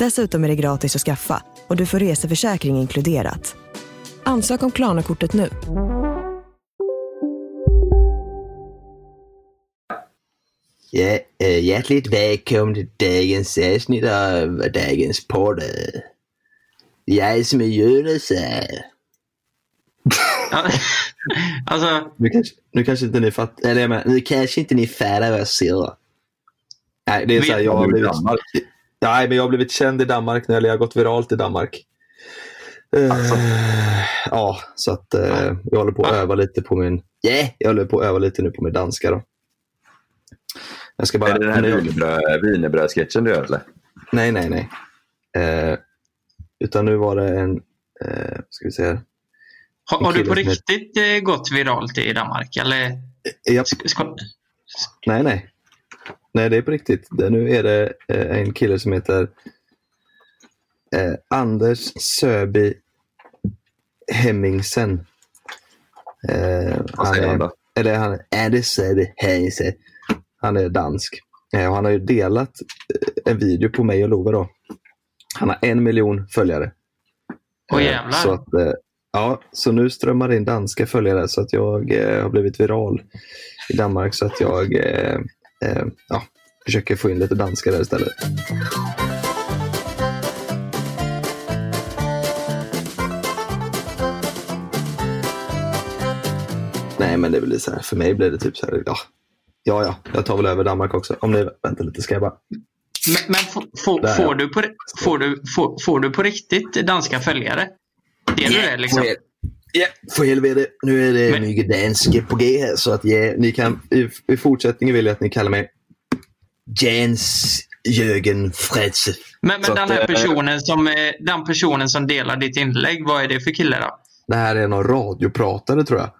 Dessutom är det gratis att skaffa och du får reseförsäkring inkluderat. Ansök om Klarna-kortet nu. Ja, äh, hjärtligt välkommen till dagens avsnitt av dagens podd. Jag som är Jonas här. alltså... Nu kanske, nu kanske inte ni fattar, eller jag menar, nu kanske inte ni fattar vad jag säger. Nej, det är så här, jag har blivit, nej, men jag har blivit känd i Danmark nu, eller jag har gått viralt i Danmark. Alltså. Uh, ja, så att uh, jag håller på att öva lite på min, yeah, jag håller på att öva lite nu på min danska då. Jag ska bara... Är det den här wienerbröd, wienerbröd-sketchen du gör eller? Nej, nej, nej. Uh, utan nu var det en, uh, ska vi se här. Har, har du på riktigt heter... gått viralt i Danmark? Eller? Japp. Ska... Nej, nej. Nej, det är på riktigt. Nu är det en kille som heter eh, Anders Söby Hemmingsen. Eh, han då? Eller han, Anders Söby Hemmingsen. Han är dansk. Eh, och han har ju delat en video på mig och Love. Då. Han har en miljon följare. Åh jävlar. Så att, eh, Ja, så nu strömmar in danska följare så att jag eh, har blivit viral i Danmark så att jag eh, eh, ja, försöker få in lite danska där istället. Nej, men det blir så här, för mig blir det typ så här, ja, ja, ja, jag tar väl över Danmark också. Om ni väntar lite ska jag bara men, men får, Där, får, ja. du på, får, du, får, får du på riktigt danska följare? Det är du det liksom? Ja, för helvete. Nu är det Men- mycket danska på G här. Så att ja, ni kan, i, i fortsättningen vill jag att ni kallar mig Jens Jörgen Fredse. Men, men den här eh, personen som, eh, den personen som delar ditt inlägg, vad är det för kille då? Det här är någon radiopratare tror jag.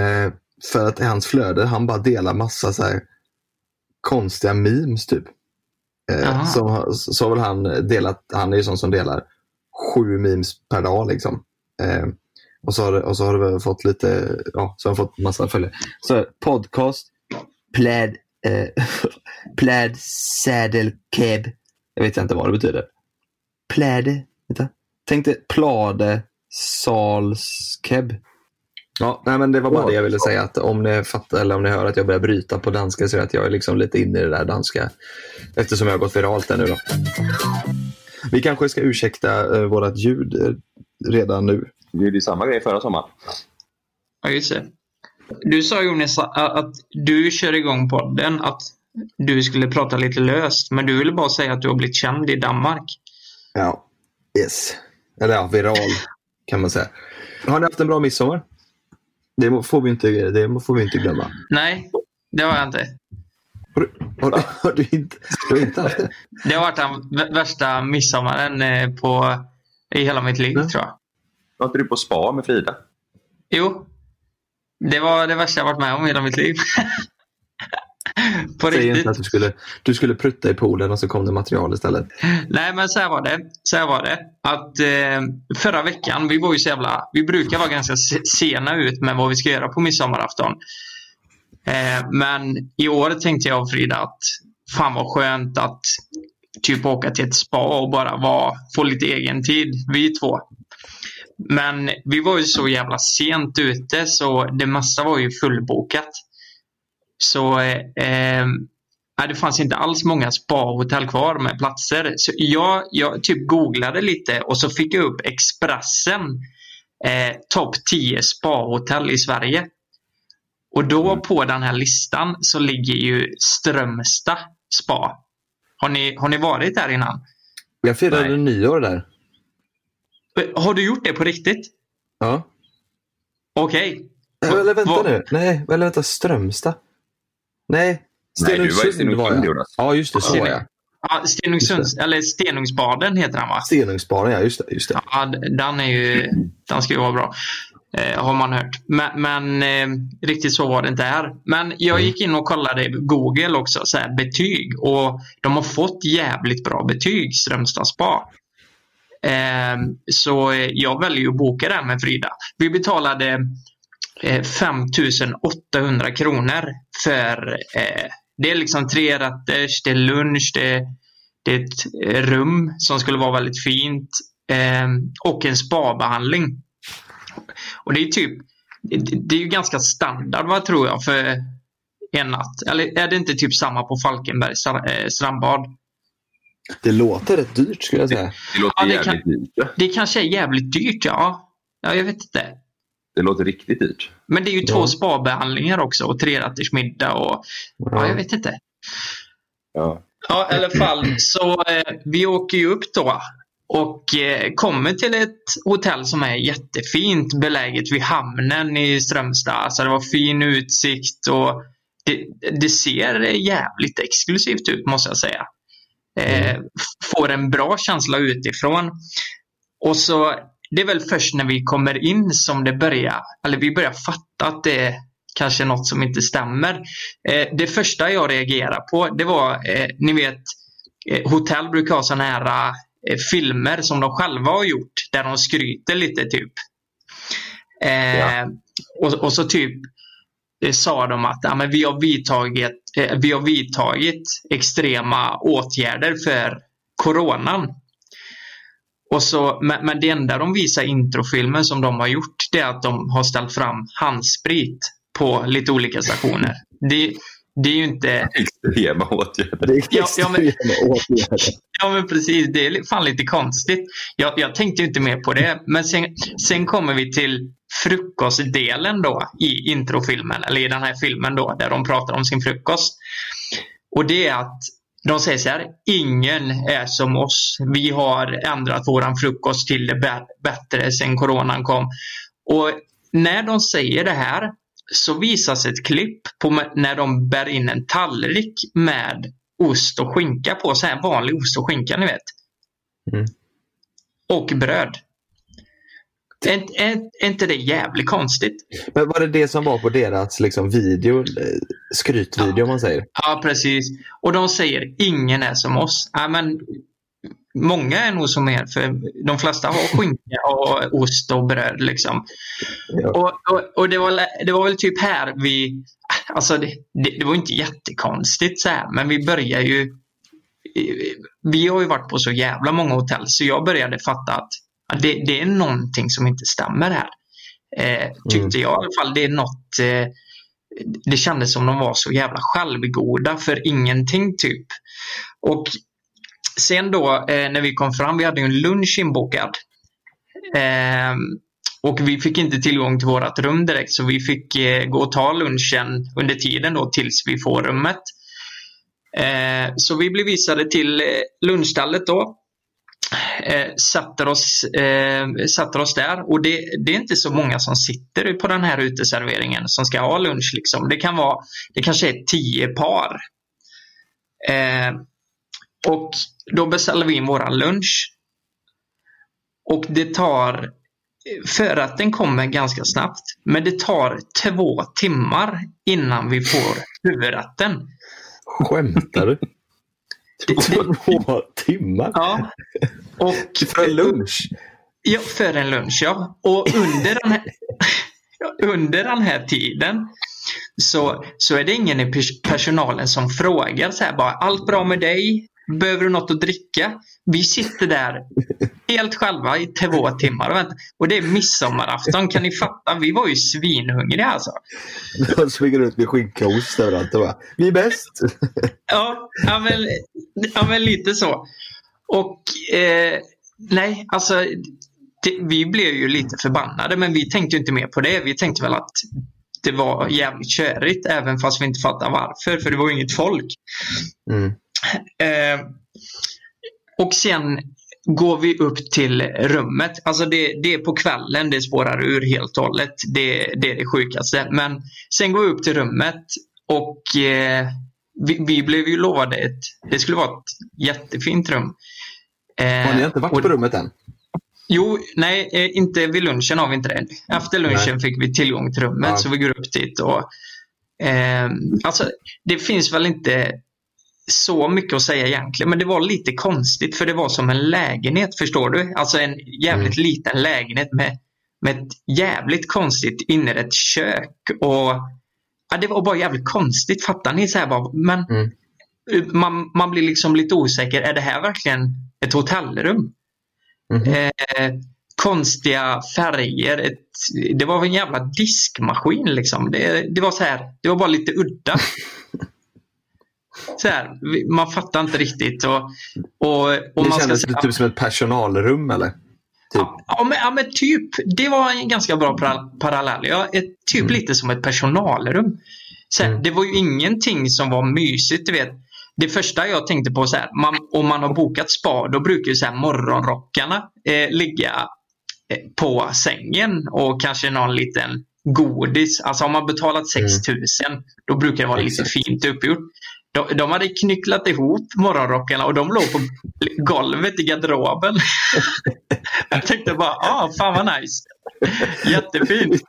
Eh, för att i hans flöde, han bara delar massa så här konstiga memes typ. Eh, så, så har väl han delat, han är ju sån som delar sju memes per dag liksom. Eh, och, så har, det- och så har väl fått lite, ja, så har han fått massa följare. Så podcast, pläd, eh, pläd sadel keb. Jag vet inte vad det betyder. Pläde, vänta. Tänk dig plade salskeb. Ja, nej, men det var bara det jag ville säga. Att om ni fattar eller om ni hör att jag börjar bryta på danska så är det att jag är liksom lite inne i det där danska. Eftersom jag har gått viralt där nu då. Vi kanske ska ursäkta eh, vårat ljud eh, redan nu. Vi gjorde ju samma grej förra sommaren. Ja, just det. Du sa Jonas att du kör igång podden, att du skulle prata lite löst, men du ville bara säga att du har blivit känd i Danmark. Ja, yes. Eller ja, viral kan man säga. Har ni haft en bra midsommar? Det får vi inte, det får vi inte glömma. Nej, det har jag inte. Har du, har du, har du, inte, du har inte haft det? Det har varit den värsta midsommaren eh, på, i hela mitt liv, tror jag. Var inte du på spa med Frida? Jo, det var det värsta jag varit med om i hela mitt liv. på Säg riktigt. inte att du skulle, du skulle prutta i poolen och så kom det material istället. Nej, men så här var det. Så här var det. Att eh, förra veckan, vi var ju så jävla... Vi brukar vara ganska se- sena ut med vad vi ska göra på midsommarafton. Eh, men i år tänkte jag och Frida att fan vad skönt att typ åka till ett spa och bara vara, få lite egen tid, vi två. Men vi var ju så jävla sent ute så det mesta var ju fullbokat. Så eh, eh, det fanns inte alls många spa-hotell kvar med platser. Så jag, jag typ googlade lite och så fick jag upp Expressen eh, topp 10 spa-hotell i Sverige. Och då på den här listan så ligger ju Strömstad spa. Har ni, har ni varit där innan? Jag firade Nej. nyår där. Har du gjort det på riktigt? Ja. Okej. Eller vänta nu. Nej, eller vänta. Strömstad. Nej. Nej, du var i Stenungsund Stenungsund, var jag. Ja, just det. Så var jag. Ja, Stenungsunds, eller Stenungsbaden heter den va? Stenungsbanan, ja. Just det. Just det. Ja, den är ju, den ska ju vara bra. Eh, har man hört. Men, men eh, riktigt så var det inte här. Men jag gick in och kollade Google också, så här, betyg. Och de har fått jävligt bra betyg, Strömstad spa. Ehm, så eh, jag väljer att boka det med Frida. Vi betalade eh, 5800 kronor för eh, det är liksom tre rätters, det är lunch, det är, det är ett rum som skulle vara väldigt fint ehm, och en spabehandling. Och det är typ det, är ju ganska standard vad tror jag för en natt. Eller är det inte typ samma på Falkenbergs strandbad? Det låter rätt dyrt skulle jag säga. Det låter Ja, det jävligt kan- dyrt. ja. Det kanske är jävligt dyrt ja. Ja, jag vet inte. Det låter riktigt dyrt. Men det är ju Ja. två spabehandlingar också och trerätters middag och ja, jag vet inte. Ja. Ja, i alla fall. Så eh, vi åker ju upp då och eh, kommer till ett hotell som är jättefint beläget vid hamnen i Strömstad. Alltså det var fin utsikt och det, det ser jävligt exklusivt ut måste jag säga. Eh, f- får en bra känsla utifrån. Och så det är väl först när vi kommer in som det börjar, eller vi börjar fatta att det är kanske något som inte stämmer. Eh, det första jag reagerar på det var, eh, ni vet, eh, hotell brukar ha sådana här eh, filmer som de själva har gjort där de skryter lite typ. Eh, Ja. och, och så typ sa de att ja, men vi, har vidtagit, eh, vi har vidtagit extrema åtgärder för coronan. Och så, men, men det enda de visar introfilmen som de har gjort det är att de har ställt fram handsprit på lite olika stationer. Det, det är ju inte... Extrema åtgärder. Det är Ja, ja, men- åtgärder. Ja men precis, det är fan lite konstigt. Jag, jag tänkte ju inte mer på det. Men sen, sen kommer vi till frukostdelen då i introfilmen, eller i den här filmen då, där de pratar om sin frukost. Och det är att de säger så här, ingen är som oss. Vi har ändrat våran frukost till det bä- bättre sen coronan kom. Och när de säger det här så visas ett klipp på när de bär in en tallrik med ost och skinka på. Så här vanlig ost och skinka, ni vet. Mm. Och bröd. Är, inte- är, är inte det jävligt konstigt? Men var det det som var på deras liksom, video, eh, skrytvideo om man säger? Ja, precis. Och de säger ingen är som oss. Ja, men många är nog som er, för de flesta har skinka och ost och bröd. Liksom. Ja. Och, och, och det, var, det var väl typ här vi... Alltså det, det, det var inte jättekonstigt så här, men vi börjar ju... Vi har ju varit på så jävla många hotell så jag började fatta att ja, det, det är någonting som inte stämmer här. Eh, tyckte jag i alla fall. Det är något... Eh, det kändes som de var så jävla självgoda för ingenting typ. Och sen då eh, när vi kom fram, vi hade ju en lunch inbokad. Eh, och vi fick inte tillgång till vårt rum direkt så vi fick eh, gå och ta lunchen under tiden då tills vi får rummet. Eh, så vi blev visade till eh, lunchstallet då. Eh, satte, oss, eh, sätter oss där och det, det är inte så många som sitter på den här uteserveringen som ska ha lunch. Liksom. Det kan vara, det kanske är tio par. Eh, och då beställer vi in våran lunch. Och det tar, förrätten kommer ganska snabbt, men det tar två timmar innan vi får huvudrätten. Skämtar du? Två timmar? Ja. Och, För en lunch? Ja, för en lunch ja. Och under den här, under den här tiden så, så är det ingen i pers- personalen som frågar så här bara allt bra med dig? Behöver du något att dricka? Vi sitter där helt själva i två timmar och väntar. Och det är midsommarafton, kan ni fatta? Vi var ju svinhungriga alltså. De springer runt med skinka och ost överallt och bara, vi är bäst! Ja, ja, men, ja men lite så. Och eh, nej, alltså det, vi blev ju lite förbannade men vi tänkte inte mer på det. Vi tänkte väl att det var jävligt körigt även fast vi inte fattade varför. För det var ju inget folk. Mm. Eh, och sen går vi upp till rummet. Alltså det, det är på kvällen det spårar ur helt och hållet. Det, det är det sjukaste. Men sen går vi upp till rummet och eh, vi, vi blev ju lovade ett, det skulle vara ett jättefint rum. Eh, Har ni inte varit och- på rummet än? Jo, nej, eh, inte vid lunchen har vi inte det. Efter lunchen Nej. fick vi tillgång till rummet Ja. så vi går upp dit. Och, eh, alltså, det finns väl inte så mycket att säga egentligen, men det var lite konstigt för det var som en lägenhet, förstår du? Alltså en jävligt liten lägenhet med, med ett jävligt konstigt inrett kök. Och ja, Det var bara jävligt konstigt, fattar ni? Så här bara, men Mm. man, man blir liksom lite osäker, är det här verkligen ett hotellrum? Mhm. Eh, konstiga färger. Ett, det var en jävla diskmaskin liksom. Det, det var så här, det var bara lite udda. Så här, man fattar inte riktigt. Och, och, och Det man ska kändes säga, typ som ett personalrum eller? Typ. ja, men, ja men typ. Det var en ganska bra para- parallell. Ja, ett, typ Mm. lite som ett personalrum. Så här, Mm. Det var ju ingenting som var mysigt. Du vet. Det första jag tänkte på så här, man, om man har bokat spa då brukar ju så här morgonrockarna eh, ligga eh, på sängen och kanske någon liten godis. Alltså har man betalat 6000 då brukar det vara lite Mm. Exakt. fint uppgjort. De, de hade knycklat ihop morgonrockarna och de låg på golvet i garderoben. jag tänkte bara, ah, fan vad nice. Jättefint.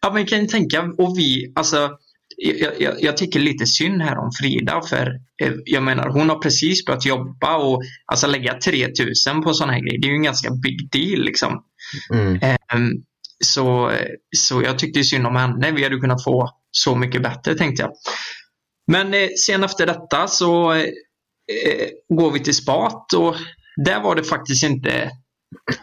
Ja, men kan ni tänka, och vi, alltså, jag, jag, jag tycker lite synd här om Frida för eh, jag menar hon har precis börjat jobba och alltså lägga 3000 på sådana här grejer, det är ju en ganska big deal liksom. Mm. Ehm, så, så jag tyckte synd om henne, vi hade kunnat få så mycket bättre tänkte jag. Men eh, sen efter detta så eh, eh, går vi till spat och där var det faktiskt inte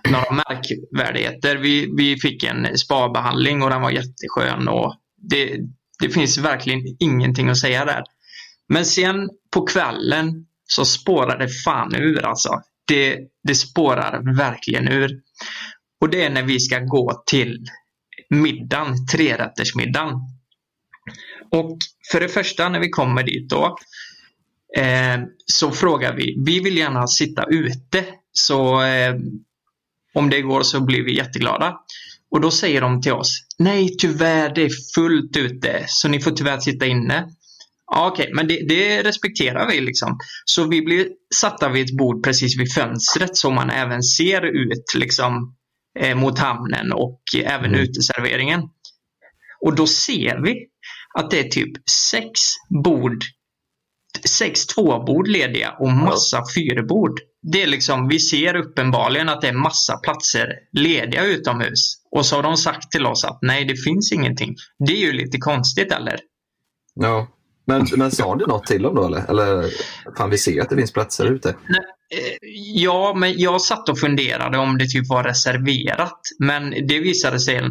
några märkvärdigheter. Vi, vi fick en spabehandling och den var jätteskön och det, det finns verkligen ingenting att säga där. Men sen på kvällen så spårar det fan ur alltså. Det, det spårar verkligen ur. Och det är när vi ska gå till middagen, trerättersmiddagen. Och för det första när vi kommer dit då eh, så frågar vi, vi vill gärna sitta ute så eh, om det går så blir vi jätteglada. Och då säger de till oss, nej tyvärr det är fullt ute så ni får tyvärr sitta inne. Ja, Okej, men det, det respekterar vi liksom. Så vi blir satta vid ett bord precis vid fönstret så man även ser ut liksom eh, mot hamnen och även Mm. uteserveringen. Och då ser vi att det är typ sex bord, sex tvåbord lediga och massa fyrbord. Det är liksom, vi ser uppenbarligen att det är massa platser lediga utomhus. Och så har de sagt till oss att nej, det finns ingenting. Det är ju lite konstigt eller? Ja. Men, men sa du något till dem då eller? Eller fan vi ser att det finns platser ute. Eh, Ja, men jag satt och funderade om det typ var reserverat. Men det visade sig, eh,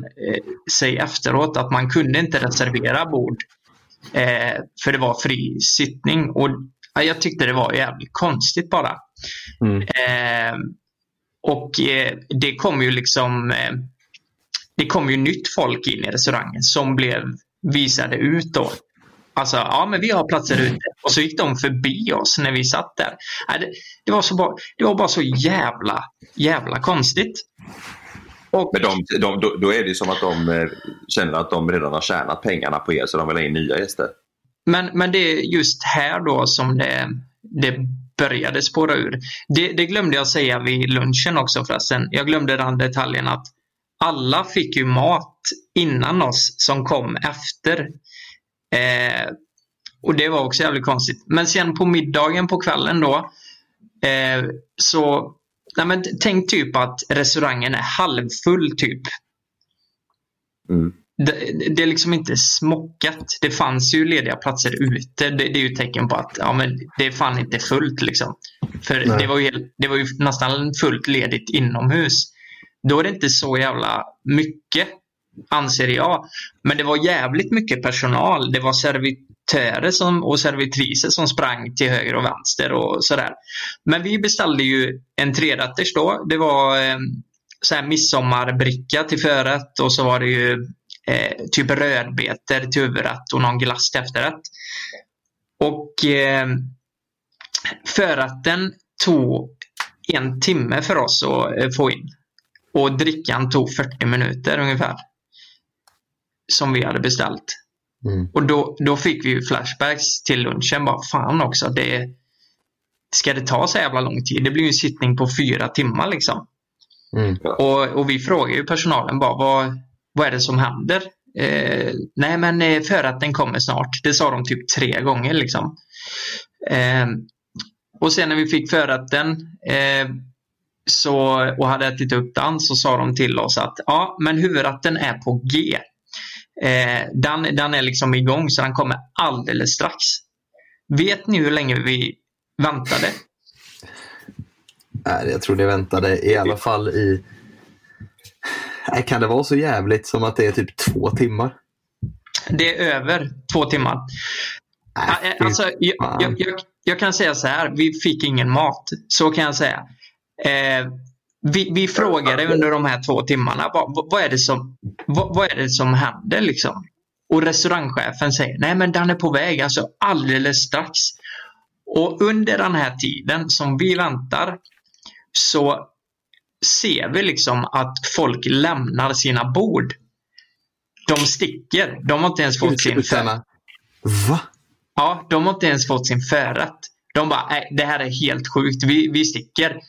sig efteråt att man kunde inte reservera bord. Eh, för det var fri sittning. Och ja, jag tyckte det var jävligt konstigt bara. Mm. Eh, och eh, det kom ju liksom eh, Det kom ju nytt folk in i restaurangen som blev visade ut då. Alltså, ja men vi har platser ute. Och så gick de förbi oss när vi satt där. Det, var så bara, det var bara så jävla, jävla konstigt. Och, Men de, de, då, då är det som att de eh, känner att de redan har tjänat pengarna på er så de vill ha in nya gäster. Men, men det är just här då som det, det började spåra ur. Det, det glömde jag säga vid lunchen också förresten. Jag glömde den detaljen att alla fick ju mat innan oss som kom efter. Eh, och det var också jävligt konstigt. Men sen på middagen på kvällen då eh, så nej men, tänk typ att restaurangen är halvfull typ. Mm. Det, det är liksom inte smockat. Det fanns ju lediga platser ute. Det, det är ju ett tecken på att ja, men det är fan inte fullt. Liksom. För Nej. det var, ju, det var ju nästan fullt ledigt inomhus. Då är det inte så jävla mycket, anser jag. Men det var jävligt mycket personal. Det var servitörer som, och servitriser som sprang till höger och vänster och sådär. Men vi beställde ju en trerätters då. Det var eh, så här midsommarbricka till förrätt och så var det ju eh, typ rödbetor till huvudrätt och någon glass till efterrätt. Och eh, förrätten tog en timme för oss att eh, få in. Och drickan tog 40 minuter ungefär. Som vi hade beställt. Mm. Och då, då fick vi ju flashbacks till lunchen. Bara fan också, det ska det ta så jävla lång tid? Det blir ju en sittning på fyra timmar liksom. Mm. Och, och vi frågar ju personalen bara vad, vad är det som händer? Eh, nej men eh, förrätten kommer snart. Det sa de typ tre gånger liksom. Eh, och sen när vi fick förrätten eh, så, och hade ätit upp den så sa de till oss att ja men huvudrätten är på G. Eh, den, den är liksom igång så den kommer alldeles strax. Vet ni hur länge vi väntade? Nej, jag tror ni väntade i alla fall i... Nej, kan det vara så jävligt som att det är typ två timmar? Det är över två timmar. Nej, Eh, Alltså, jag, jag, jag, jag kan säga så här, vi fick ingen mat. Så kan jag säga. Eh, vi, vi frågade under de här två timmarna, vad, vad, är, det som, vad, vad är det som händer liksom? Och restaurangchefen säger, nej men den är på väg, alltså alldeles strax. Och under den här tiden som vi väntar så ser vi liksom att folk lämnar sina bord. De sticker. De har inte ens fått sin för... Utan- Va? Ja, de har inte ens fått sin förrätt. De bara, nej, det här är helt sjukt, vi, vi sticker.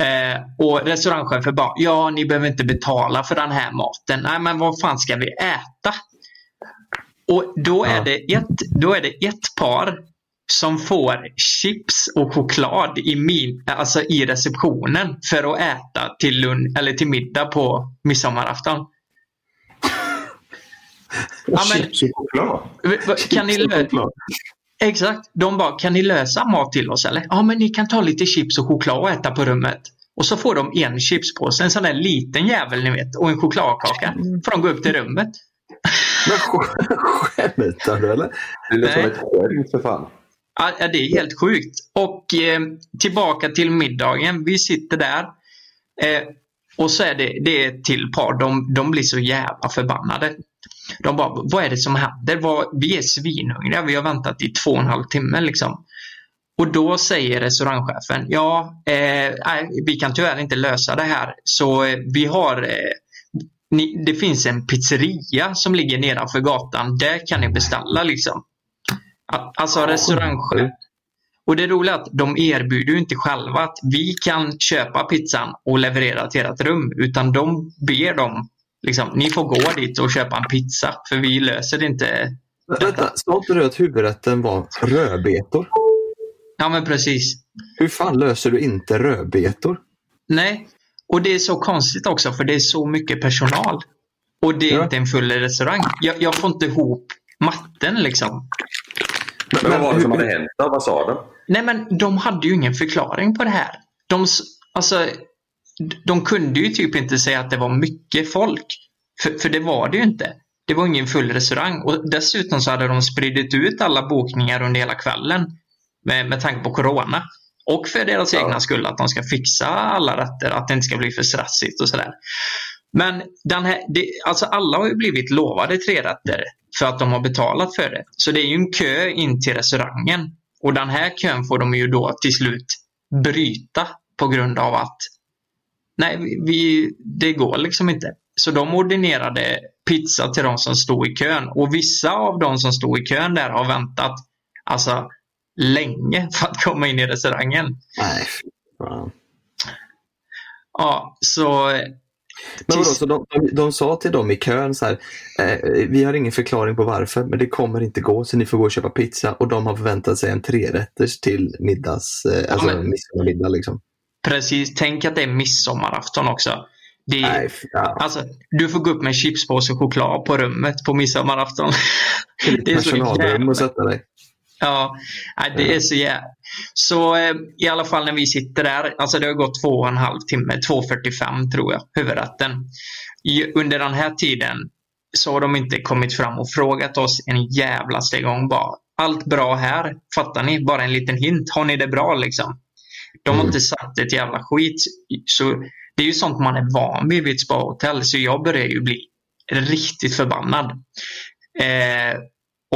Eh, och restaurangchefen bara, ja ni behöver inte betala för den här maten. Nej men vad fan ska vi äta? Och då är, Ja. det, ett, då är det ett par som får chips och choklad i, min, alltså i receptionen för att äta till, lun- eller till middag på midsommarafton. Ja, men- Chips och choklad. Kan ni, lö- Exakt. De bara, kan ni lösa mat till oss eller? Ja, men ni kan ta lite chips och choklad och äta på rummet. Och så får de en chipspåse, en sån där liten jävel ni vet, och en chokladkaka. Får de gå upp till rummet. Men skämtar du eller? Det låter som ett skämt för fan. Ja, ja, det är helt sjukt. Och eh, tillbaka till middagen. Vi sitter där. Eh, och så är det, det är ett till par. De, de blir så jävla förbannade. De bara, vad är det som händer? Vad, vi är svinhungriga. Vi har väntat i två och en halv timme liksom. Och då säger restaurangchefen, ja, eh, vi kan tyvärr inte lösa det här. Så eh, vi har, eh, ni, det finns en pizzeria som ligger nedanför gatan. Där kan ni beställa liksom. Al- Alltså restaurangchef. Och det roliga är att de erbjuder ju inte själva att vi kan köpa pizzan och leverera till ert rum. Utan de ber dem, liksom, ni får gå dit och köpa en pizza. För vi löser det inte. Vänta, sa inte du att huvudrätten var rödbetor? Ja men precis. Hur fan löser du inte rödbetor? Nej, och det är så konstigt också för det är så mycket personal. Och det är Ja. inte en full restaurang. Jag, jag får inte ihop matten liksom. Men vad var det som hur- hade hänt då? Vad sa de? Nej men de hade ju ingen förklaring på det här. De, alltså, de kunde ju typ inte säga att det var mycket folk. För, för det var det ju inte. Det var ingen full restaurang. Och dessutom så hade de spridit ut alla bokningar under hela kvällen. Med, med tanke på Corona. Och för deras Ja. egna skull att de ska fixa alla rätter. Att det inte ska bli för stressigt och sådär. Men den här, det, alltså alla har ju blivit lovade tre rätter för att de har betalat för det. Så det är ju en kö in till restaurangen. Och den här kön får de ju då till slut bryta på grund av att nej, vi- det går liksom inte. Så de ordinerade pizza till de som stod i kön. Och vissa av de som stod i kön där har väntat alltså länge för att komma in i restaurangen. Nej, fan. Ja, så Men vadå, så de, de, de sa till dem i kön så här, eh, vi har ingen förklaring på varför, men det kommer inte gå, så ni får gå och köpa pizza. Och de har förväntat sig en trerätters till middags, eh, alltså men- midsommarmiddag. Liksom. Precis, tänk att det är midsommarafton också. Det Nej. Alltså, du får gå upp med chipspåse och choklad på rummet på midsommarafton. det är så Personalrum jävla... och sätta dig. Ja, det är så jävla... Så eh, i alla fall när vi sitter där, alltså det har gått två och en halv timme, 2.45 tror jag, huvudrätten. I, under den här tiden så har de inte kommit fram och frågat oss en jävlaste gång bara. Allt bra här, fattar ni? Bara en liten hint. Har ni det bra liksom? De har Mm. inte sagt ett jävla skit. Så det är ju sånt man är van vid vid ett spahotell. Så jag börjar ju bli riktigt förbannad. Eh,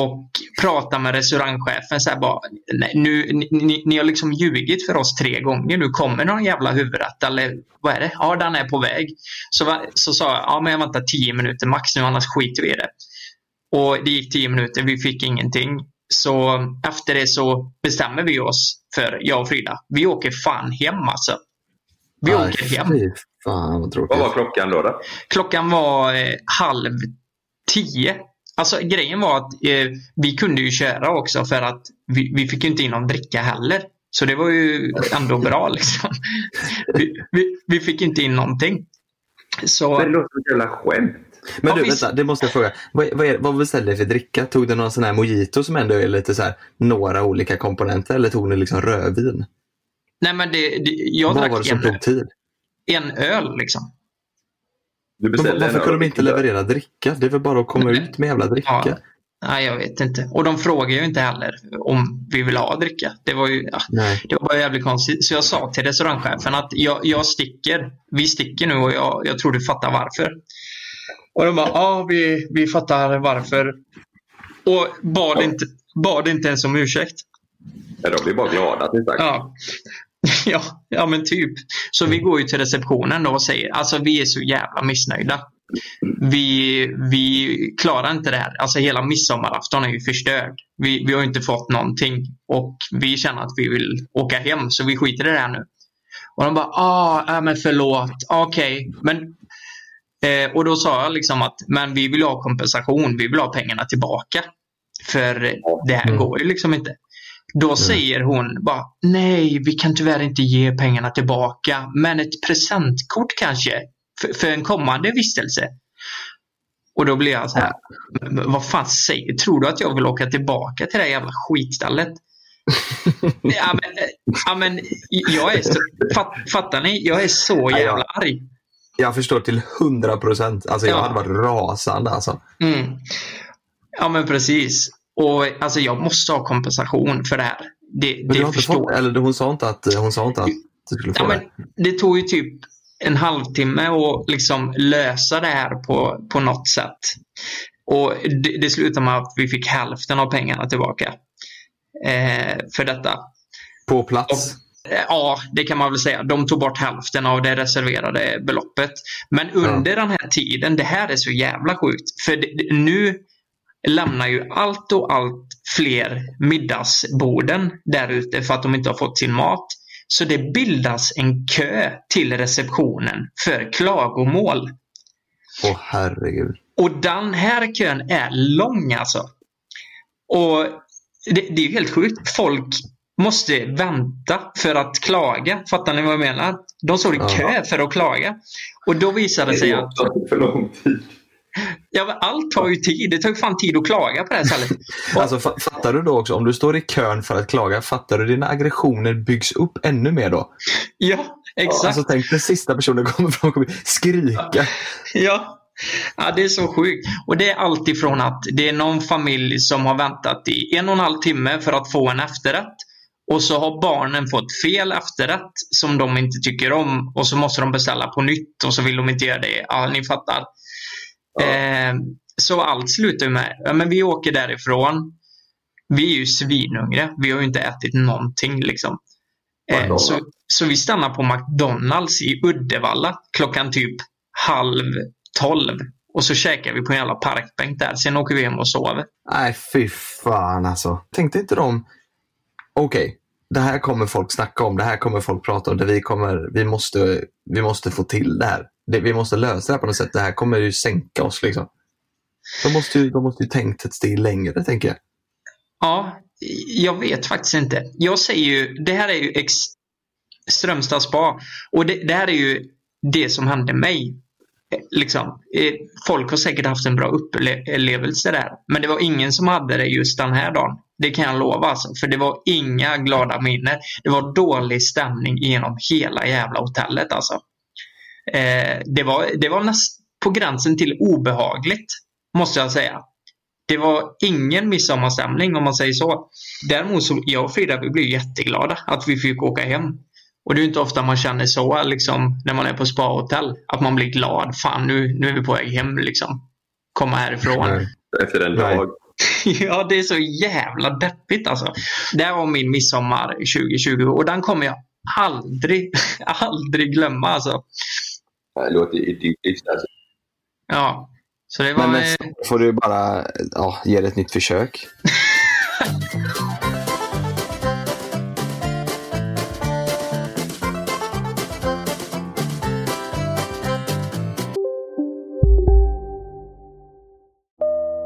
och prata med restaurangchefen så här bara, "Nej, nu, ni, ni har liksom ljugit för oss tre gånger. Nu kommer någon jävla huvudrätt eller vad är det? Ja, den är på väg. Så, så sa jag, ja men jag väntar tio minuter max nu annars skiter vi i det. Och det gick tio minuter, vi fick ingenting. Så efter det så bestämmer vi oss för, jag och Frida, vi åker fan hem alltså. Vi Aj, åker hem. Fan vad tråkigt. Vad var klockan då? då? Klockan var eh, halv tio. Alltså grejen var att eh, vi kunde ju köra också för att vi, vi fick ju inte in någon dricka heller. Så det var ju ändå bra liksom. Vi, vi, vi fick inte in någonting. Så Det låter som ett jävla skämt. Men Ja, du, visst. vänta, det måste jag fråga. Vad, vad, är, vad beställde ni för dricka? Tog du någon sån här mojito som ändå är lite så här, några olika komponenter eller tog ni liksom rödvin? nej men det, det, jag vad var drack det som en, tog tid? en öl liksom. Du beställde varför kunde de inte leverera dricka? Det är väl bara att komma Nej. ut med jävla dricka? Ja. Nej, jag vet inte. Och de frågar ju inte heller om vi vill ha dricka. Det var ju, ja. Det var bara jävligt konstigt. Så jag sa till restaurangchefen att jag, jag sticker. Vi sticker nu och jag, jag tror du fattar varför. Och de bara, ja vi, vi fattar varför. Och bad, inte, bad inte ens om ursäkt. Ja, de blir bara glada ni stack. Ja. ja, ja men typ. Så vi går ju till receptionen då och säger, alltså vi är så jävla missnöjda. Vi, vi klarar inte det här. Alltså hela midsommarafton är ju förstörd. Vi, vi har inte fått någonting och vi känner att vi vill åka hem så vi skiter i det här nu. Och de bara, ah, ja, men förlåt, okej. Men, eh, och då sa jag liksom att, men vi vill ha kompensation, vi vill ha pengarna tillbaka. För det här Mm. går ju liksom inte. Då säger hon bara, nej, vi kan tyvärr inte ge pengarna tillbaka, men ett presentkort kanske, för, för en kommande vistelse. Och då blir jag så här, "Men vad fan säger Tror du att jag vill åka tillbaka till det här jävla skitstället? ja, men, ja, men jag är så, fatt, fattar ni? Jag är så jävla arg. Jag förstår till hundra procent. Alltså jag Ja. hade varit rasande alltså. Mm. Ja men precis. Och alltså jag måste ha kompensation för det här. Det, Men det förstår fått, eller hon sa inte att hon sa inte att du skulle få Ja, men det. det tog ju typ en halvtimme att liksom lösa det här på, på något sätt. Och det, det slutade med att vi fick hälften av pengarna tillbaka. Eh, för detta. På plats. Eh, Ja, det kan man väl säga. De tog bort hälften av det reserverade beloppet. Men under den här tiden, det här är så jävla sjukt. För det, nu lämnar ju allt och allt fler middagsborden där ute för att de inte har fått sin mat. Så det bildas en kö till receptionen för klagomål. Åh herregud. Och den här kön är lång alltså. Och det, det är ju helt sjukt. Folk måste vänta för att klaga. Fattar ni vad jag menar? De står i kö för att klaga. Och då visar det sig att för lång tid. ja, allt tar ju tid. Det tar ju fan tid att klaga på det här stället. Alltså fa- fattar du då också, om du står i kön för att klaga, fattar du dina aggressioner byggs upp ännu mer då? Ja, exakt. Alltså tänk den sista personen kommer fram och kommer skrika. Ja. ja, det är så sjukt. Och det är allt ifrån att det är någon familj som har väntat i en och en halv timme för att få en efterrätt. Och så har barnen fått fel efterrätt som de inte tycker om och så måste de beställa på nytt och så vill de inte göra det. Ja, ni fattar. Eh, så allt slutar med, ja, men vi åker därifrån. Vi är ju svinhungriga. Vi har ju inte ätit någonting liksom. Eh, så, så vi stannar på McDonalds i Uddevalla klockan typ halv tolv. Och så käkar vi på en jävla parkbänk där. Sen åker vi hem och sover. Nej fy fan alltså. Tänkte inte de, okej, det här kommer folk snacka om, det här kommer folk prata om, det vi, kommer, vi, måste, vi måste få till det här. Det, vi måste lösa det här på något sätt. Det här kommer ju sänka oss liksom. De måste ju, de måste ju tänkt ett steg längre tänker jag. Ja, jag vet faktiskt inte. Jag säger ju, det här är ju ex Strömstad spa. Och det, det här är ju det som hände mig. Liksom. Eh, folk har säkert haft en bra upplevelse där. Men det var ingen som hade det just den här dagen. Det kan jag lova alltså. För det var inga glada minnen. Det var dålig stämning genom hela jävla hotellet alltså. Eh, det var, det var näst på gränsen till obehagligt. Måste jag säga. Det var ingen midsommarstämning om man säger så. Däremot så jag och Frida vi blev jätteglada att vi fick åka hem. Och det är ju inte ofta man känner så liksom när man är på spahotell. Att man blir glad. Fan nu, nu är vi på väg hem liksom. komma härifrån. Nej. Efter en dag. Ja, det är så jävla deppigt alltså. Det här var min midsommar 2020 och den kommer jag aldrig, aldrig glömma alltså. Det låter idylliskt. Alltså. Ja, så det var... Men nästa år får du bara ja, ge det ett nytt försök.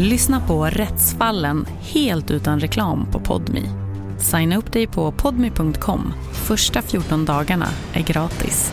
Lyssna på Rättsfallen helt utan reklam på Podmi. Signa upp dig på podmi.com. Första 14 dagarna är gratis.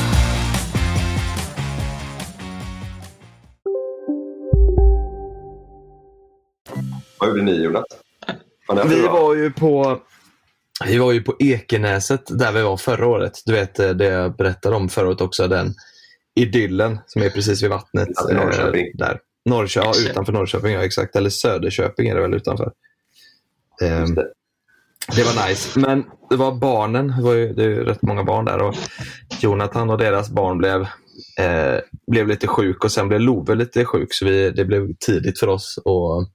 Vad gjorde ni Jonas? Vi var ju på vi var ju på Ekenäset där vi var förra året. Du vet eh, det jag berättade om förra året också. Den idyllen som är precis vid vattnet. Utanför Norrköping. eh, Där. Norrköping, ja, utanför Norrköping, ja exakt. Eller Söderköping är det väl utanför. Ehm, det. det var nice. Men det var barnen. Det, var ju, det är ju rätt många barn där. Och Jonathan och deras barn blev, eh, blev lite sjuk och sen blev Love lite sjuk. Så vi, det blev tidigt för oss. Och,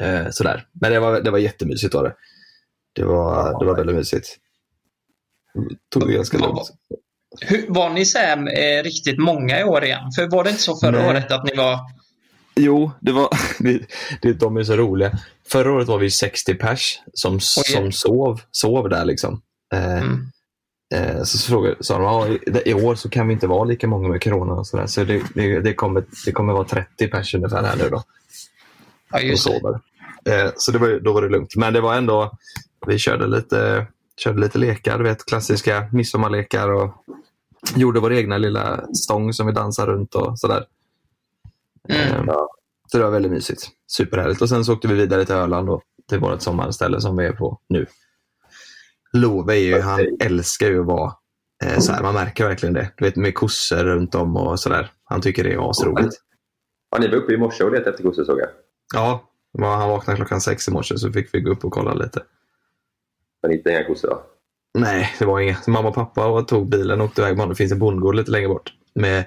eh, sådär. Men det var, det var jättemysigt var det. Det var, det var väldigt mysigt. Tog det ganska lugnt. Hur, var ni så här, eh, riktigt många i år igen? För var det inte så förra Nej. året att ni var... Jo, det var, det, det, de är så roliga. Förra året var vi 60 pers som, som sov, sov där. Liksom. Eh, Mm. eh, så, så frågade, sa de ja, i, i år så kan vi inte vara lika många med corona. Och så där. så det, det, det, kommer, det kommer vara 30 pers ungefär här nu då. Ja, och sover. Eh, så det var, då var det lugnt. Men det var ändå, vi körde lite, körde lite lekar, du vet klassiska midsommarlekar och gjorde vår egna lilla stång som vi dansade runt och sådär. Mm. Eh, så det var väldigt mysigt. Superhärligt. Och sen så åkte vi vidare till Öland då, till vårt sommarställe som vi är på nu. Love är ju, han älskar ju att vara eh, så här, man märker verkligen det. Du vet med kossor runt om och sådär. Han tycker det är asroligt. Ja, ni var uppe i morse och letade efter kossor såg jag. Ja, han vaknade klockan sex i morse så fick vi gå upp och kolla lite. Men inte inga kossor då? Nej, det var inget. Mamma och pappa och tog bilen och åkte iväg. med. Det finns en bondgård lite längre bort med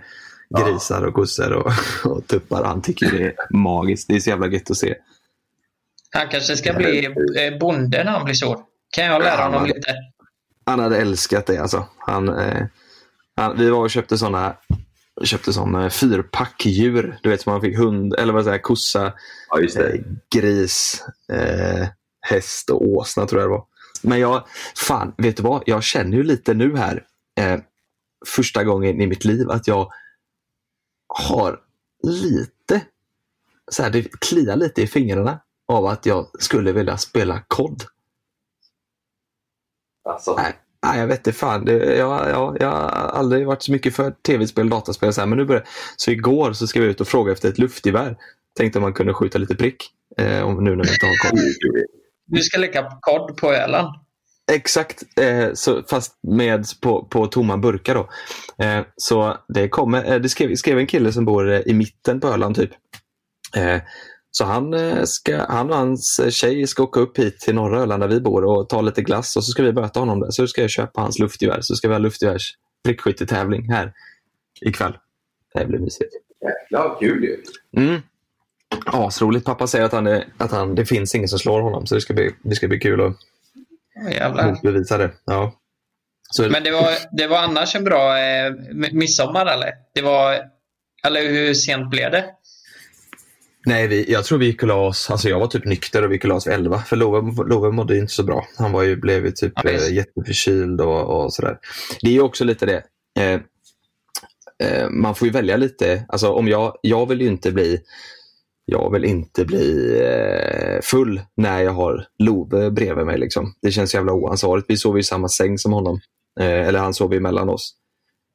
grisar och kossor och, och tuppar. Han tycker det är magiskt. Det är så jävla gött att se. Han kanske ska bli eh, bonde när han blir stor. Kan jag lära Ja, honom lite? Han hade älskat det alltså. Han, eh, han, vi var och köpte sådana köpte sån eh, fyrpackdjur. Du vet som man fick hund, eller vad säger jag, kossa, eh, gris, eh, häst och åsna tror jag det var. Men jag, fan, vet du vad? Jag känner ju lite nu här, eh, första gången i mitt liv, att jag har lite, så här, det kliar lite i fingrarna av att jag skulle vilja spela kod. Alltså. Nej, nej, jag vet inte fan. Det, jag, jag, jag har aldrig varit så mycket för tv-spel och dataspel. Så, här, men nu börjar, så igår så ska vi ut och fråga efter ett luftgevär. Tänkte om man kunde skjuta lite prick. Eh, om nu när vi inte har koll. Du ska leka kod på Öland. Exakt, eh, så, fast med på, på tomma burkar. Då. Eh, så det, kommer, eh, det skrev, skrev en kille som bor eh, i mitten på Öland typ. Eh, Så han, eh, ska, han och hans tjej ska åka upp hit till norra Öland där vi bor och ta lite glass och så ska vi möta honom där. Så ska jag köpa hans luftgevär. Så ska vi ha luftgevärs prickskyttetävling här ikväll. Det blir mysigt. Jäklar vad kul ju. Mm. Asroligt. Pappa säger att, han är, att han, det finns ingen som slår honom så det ska bli, det ska bli kul att Jävlar. bevisa det. Ja. Så, Men det var, det var annars en bra eh, midsommar eller? Det var, eller hur sent blev det? Nej, vi, jag tror vi gick och la oss, alltså jag var typ nykter och vi gick och la oss 11. För Love, Love mådde ju inte så bra. Han var ju, blev ju typ Ja, eh, jätteförkyld och, och sådär. Det är ju också lite det. Eh, eh, man får ju välja lite. Alltså om jag, jag vill ju inte bli jag vill inte bli eh, full när jag har Love bredvid mig. Liksom. Det känns jävla oansvarigt. Vi sov i samma säng som honom. Eh, eller han sov emellan oss.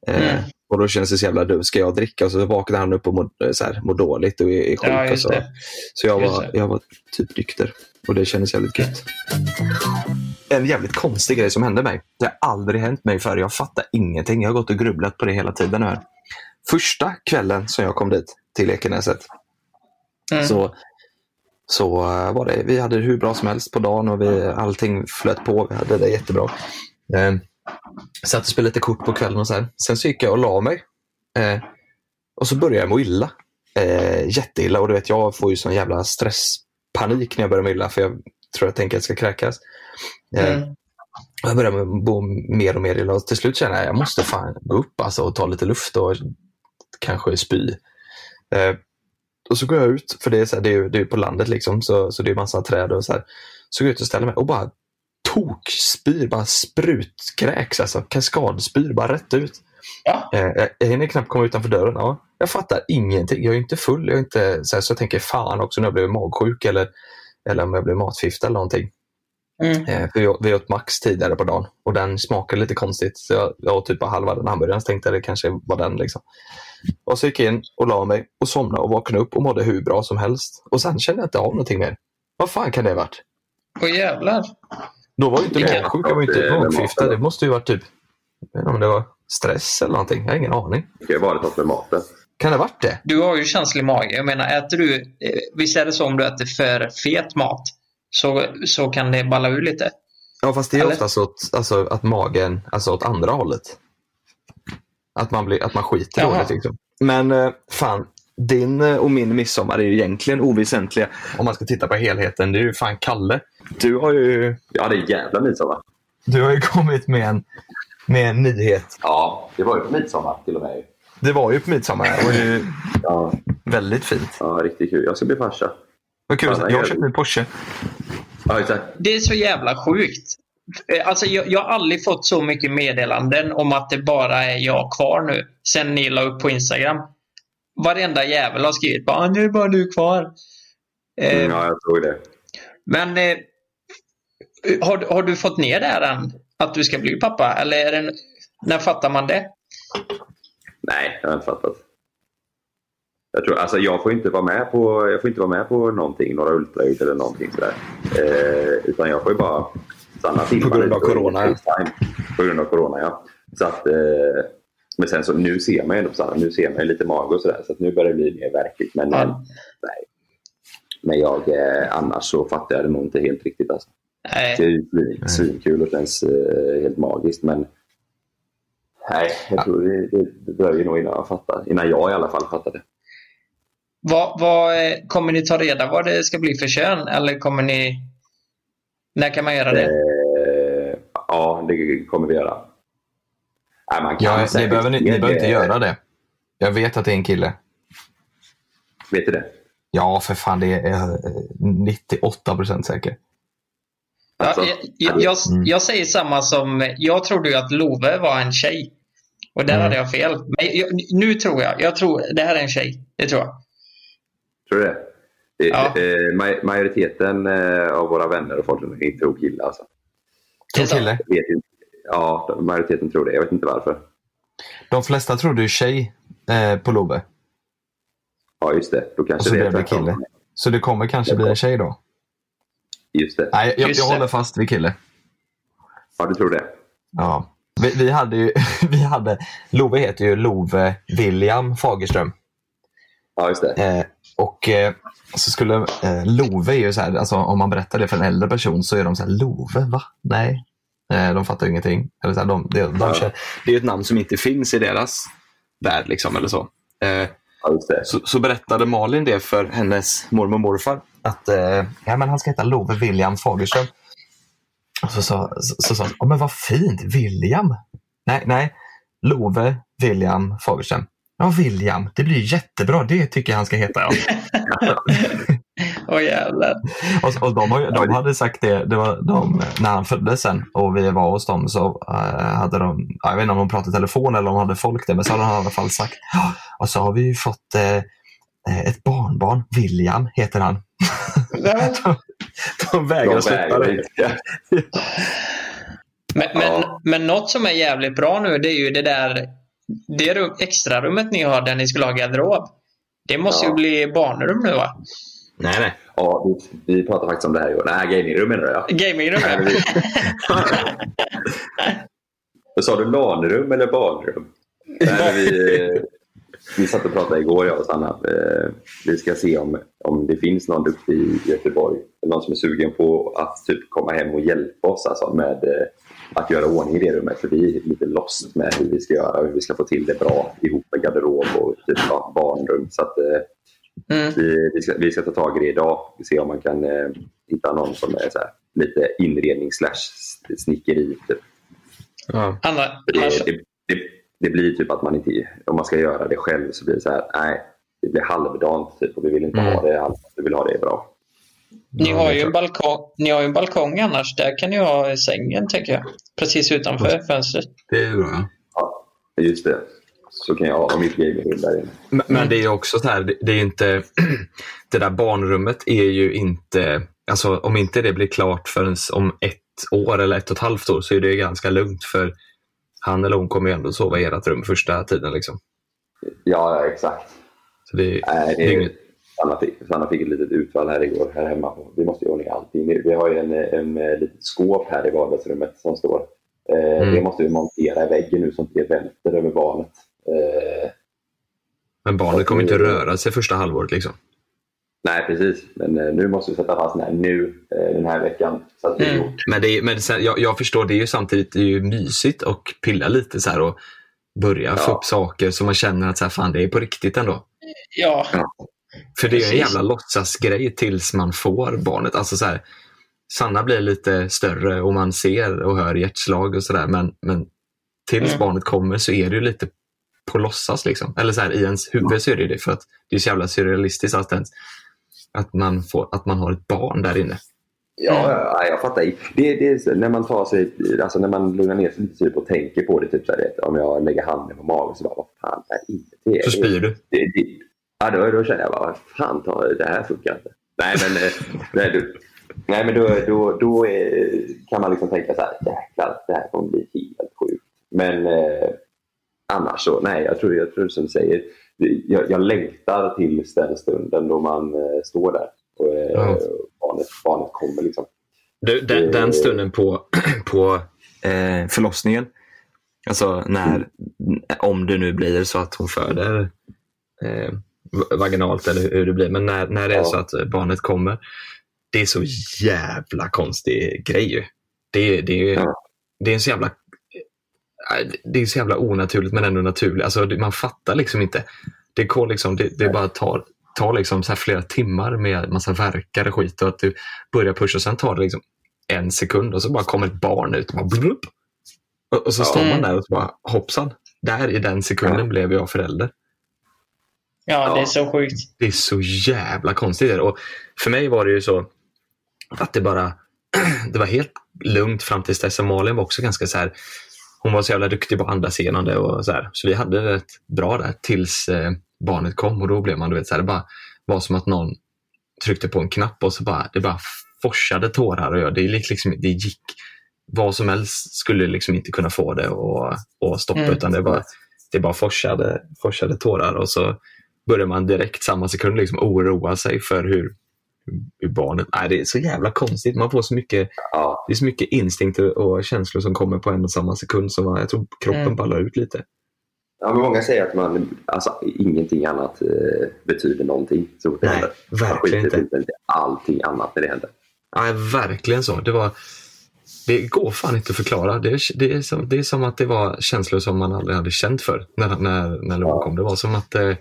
Mm. Och då känns det så jävla dumt. Ska jag dricka? Och så vaknar han upp och mår, eh, så här, mår dåligt och är, sjuk. Ja, så det. så jag var, jag var typ nykter. Och det kändes jävligt gött. En jävligt konstig grej som hände mig. Det har aldrig hänt mig förr. Jag fattar ingenting. Jag har gått och grubblat på det hela tiden. Här. Första kvällen som jag kom dit till Ekenäset Mm. så, så eh, var det, vi hade det hur bra som helst på dagen och vi, allting flöt på. Vi hade det jättebra. Eh, satt och spelade lite kort på kvällen och så här. Sen så gick jag och la mig. Eh, och så började jag må illa. Eh, jätteilla och du vet jag får ju sån jävla stresspanik när jag börjar må illa för jag tror jag tänker att jag ska kräkas. Eh, Mm. Jag började må mer och mer illa och till slut känner jag att jag måste fan gå upp alltså, och ta lite luft och kanske spy. Eh, och så går jag ut, för det är, så här, det är, det är på landet liksom, så, så det är massa träd och så här. Så går jag ut och ställer mig och bara tokspyr, bara sprutkräks, alltså kaskadspyr, bara rätt ut. Ja. Eh, jag, jag hinner knappt komma utanför dörren. Ja, jag fattar ingenting. Jag är inte full. Jag är inte, så, här, så jag tänker fan också när jag blev magsjuk eller, eller om jag blev matförgiftad eller någonting. Mm. Eh, för vi, åt- vi åt Max tidigare på dagen och den smakade lite konstigt. Så jag, jag åt typ bara halva den hamburgaren så tänkte jag det kanske var den. Liksom. Och så gick jag in och la mig och somnade och vaknade upp och mådde hur bra som helst. Och sen kände jag inte av någonting mer. Vad fan kan det ha varit? Åh jävlar. Då var ju inte Vilken- magsjuk, jag var inte maten. Det måste ju varit typ, jag vet inte om det var stress eller någonting. Jag har ingen aning. Det kan ju varit något med maten. Kan det ha varit det? Du har ju känslig mage. Jag menar, äter du... eh, Visst är det så om du äter för fet mat så, så kan det balla ur lite? Ja, fast det är Eller? oftast åt, alltså, att magen, alltså åt andra hållet. Att man, blir, att man skiter Jaha. dåligt. Liksom. Men eh, fan, din eh, och min midsommar är ju egentligen oväsentliga om man ska titta på helheten. Det är ju fan Kalle. Du har ju, Ja, det är jävla midsommar. du har ju kommit med en, med en nyhet. Ja, det var ju på midsommar till och med. Det var ju på midsommar. Det var ju Ja, väldigt fint. ja riktigt kul. Jag ska bli farsa. Vad kul. Ja, jag har det. köpt en Porsche. Ja, exakt. Det är så jävla sjukt. Eh, Alltså, jag, jag har aldrig fått så mycket meddelanden om att det bara är jag kvar nu. Sen ni la upp på Instagram. Varenda jävel har skrivit bara "Ah, nu är bara du kvar. Eh, Mm, ja, jag tror det. Men eh, har, du- har du fått ner det här än? Att du ska bli pappa? Eller är det, när fattar man det? Nej, jag har inte fattat. Jag, tror, alltså, jag får inte vara med på, jag får inte vara med på någonting, några ultraljud eller någonting sådär. Eh, utan jag får ju bara stanna till. På grund av corona. På grund av corona, ja. Så att, eh, men sen så nu ser man ju ändå på Sanna, nu ser man ju lite mage och sådär. Så att nu börjar det bli mer verkligt. Men, Ja. men, nej. men jag, eh, annars så fattar jag det nog inte helt riktigt. Alltså. Nej. Det är svinkul och känns eh, helt magiskt. Men nej, jag tror det, det, det dröjer nog innan jag fattar. Innan jag i alla fall fattar det. Vad, vad, eh, kommer ni ta reda vad det ska bli för kön? Eller kommer ni... När kan man göra det? Eh, ja, det kommer vi göra. Nej, man kan Ja, ni, säkert behöver, ni, ni behöver inte göra det. Jag vet att det är en kille. Vet du det? Ja, för fan. Det är eh, 98 procent säker. Ja, Alltså, jag, jag, jag, Mm. jag säger samma som... Jag trodde ju att Love var en tjej. Och där Mm. hade jag fel. Men jag, nu tror jag. Jag tror det här är en tjej. Det tror jag. Tror du det? Eh, Ja. eh, maj- majoriteten eh, av våra vänner och folk runt omkring tror kille. Alltså. Tror kille. Jag vet inte. Ja, majoriteten tror det. Jag vet inte varför. De flesta tror du är tjej eh, på Love. Ja, just det. Då Och kanske så det blev det kille. Så det kommer kanske bli en tjej då? Just det. Nej, jag, jag håller fast vid kille. Ja, du tror det? Ja. Vi, vi hade ju, vi hade, Love heter ju Love William Fagerström. Ja, just det. Eh, och eh, så skulle eh, Love är ju så här, alltså om man berättar det för en äldre person så är de så här, Love, va? Nej. Eh, de fattar ingenting. Eller så här, de, de, de, Ja. det är ett namn som inte finns i deras värld. Liksom, eller så. Eh, så, så berättade Malin det för hennes mormor och morfar. Att eh, ja, men han ska heta Love William Fagerström. Och så sa så, så, hon, "Ja, men vad fint, William. Nej, nej, Love William Fagerström. Ja, William, det blir jättebra. Det tycker jag han ska heta. Ja. Åh jävlar. Och, och de, har, de hade sagt det, det var de, när han föddes sen och vi var hos dem så eh, hade de, ja, jag vet inte om de pratade i telefon eller om de hade folk det, men så hade han i alla fall sagt, "Ja, och så har vi ju fått eh, eh, ett barnbarn, William heter han. de, de vägrar De släppa det. Men, men, men något som är jävligt bra nu det är ju det där det rum, extra rummet ni har där ni skulle ha garderob. Det måste Ja. ju bli barnrum nu va? Nej, nej. Ja, vi, vi pratade faktiskt om det här igår. Nej, gamingrum menar du ja. Gamingrum ja. Sa du LAN-rum eller barnrum? Nej, vi, vi satt och pratade igår, jag och Sanna. Eh, Vi ska se om, om det finns någon duktig i Göteborg. Någon som är sugen på att typ komma hem och hjälpa oss alltså, med eh, att göra ordning i det rummet. För vi är lite lost med hur vi ska göra hur vi ska få till det bra ihop med garderob och typ, barnrum. Så att, eh, Mm. vi, vi, ska, vi ska ta tag i det idag. Vi se om man kan eh, hitta någon som är så här, lite inredning slash snickeri. Typ. Ja. Det, det, det, det blir typ att man inte, om man ska göra det själv så blir det så här, nej, det blir halvdant typ, och vi vill inte Mm. ha det halvdant, vi vill ha det bra. ni, har ju en balkong, ni har en balkong annars. Där kan ni ha sängen tänker jag. Precis utanför fönstret. Det är bra. Ja, just det. Så kan jag ha mitt gamingrum där inne. Men, men det är ju också så här, det, det är ju inte, det där barnrummet är ju inte, alltså om inte det blir klart förrän om ett år eller ett och ett halvt år så är det ju ganska lugnt för han eller hon kommer ju ändå sova i ert rum första tiden. Liksom. Ja, ja, exakt. Så det, Nej, det är inget, Sanna fick, Sanna fick ett litet utfall här igår här hemma. Vi måste göra ordning allting. Vi har ju en, en, en litet skåp här i vardagsrummet som står. Eh, Mm. Det måste vi montera i väggen nu så att det välter över barnet. Eh, men barnet kommer inte röra sig första halvåret. Liksom. nej, precis. Men eh, nu måste vi sätta fast den här nu, eh, den här veckan. Så att det är Mm. gjort. Men, det är, men sen, jag, jag förstår, det är ju samtidigt det är ju mysigt och pilla lite så här och börja få Ja. upp saker så man känner att så här, fan, det är på riktigt ändå. Ja, För det är ju en jävla låtsasgrej tills man får barnet. Alltså så här, Sanna blir lite större och man ser och hör hjärtslag och sådär. Men, men tills Mm. barnet kommer så är det ju lite på låtsas. Liksom. Eller så här, i ens huvud så är det det. För att det är så jävla surrealistiskt att, ens, att, man får, att man har ett barn där inne. Ja, ja, ja, jag fattar. Det, det är när man tar sig, alltså när man lugnar ner sig lite typ och tänker på det. Typ så här, om jag lägger handen på magen så bara, vad fan är inte det? Så spyr du. Det, det, ja, då, då känner jag bara, vad fan, ta, det här funkar inte. Nej, men, eh, nej, du, nej, men då, då, då är, kan man liksom tänka så här, jäklar, det här kommer bli helt sjukt. Men eh, annars så, nej, jag tror, jag tror som du säger, jag, jag längtar till den stunden då man eh, står där och eh, Ja. barnet, barnet kommer. Liksom. Du, den, den stunden på, på eh, förlossningen, alltså när, om det nu blir så att hon föder eh, vaginalt eller hur det blir, men när, när det är Ja. så att barnet kommer, det är så jävla konstig grej ju. Det, det, Ja. det är en så jävla eh, det är så jävla onaturligt men ändå naturligt. Alltså, man fattar liksom inte. Det, går liksom, det, det bara tar, tar liksom så flera timmar med massa verkar och skit och att du börjar pusha och sen tar det liksom en sekund och så bara kommer ett barn ut och bara blup. Och, och så står man Mm. där och bara hoppsan, där i den sekunden blev jag förälder. ja, det är så sjukt. Det är så jävla konstigt. Och för mig var det ju så att det bara det var helt lugnt fram tills dess. Malin var också ganska så här hon var så jävla duktig på att andas igenom det och så här. Så vi hade det bra där tills eh, barnet kom och då blev man, du vet, så här, det bara var som att någon tryckte på en knapp och så bara, det bara forsade tårar och jag, det, gick liksom, det gick, vad som helst skulle liksom inte kunna få det och, och stoppa Mm. utan det bara, det bara forsade, forsade tårar och så börjar man direkt samma sekund liksom oroa sig för hur, hur barnet... Nej, det är så jävla konstigt. Man får så mycket, Ja, det är så mycket instinkt och känslor som kommer på en och samma sekund som man, jag tror kroppen Mm. ballar ut lite. Ja, men många säger att man, alltså, ingenting annat eh, betyder någonting. Så det Nej, händer. verkligen Man skiter inte. allting annat när det händer. Ja, verkligen så. Det, var, det går fan inte att förklara. Det är, det, är som, det är som att det var känslor som man aldrig hade känt för när, när, när Loa kom. Det var som att, eh,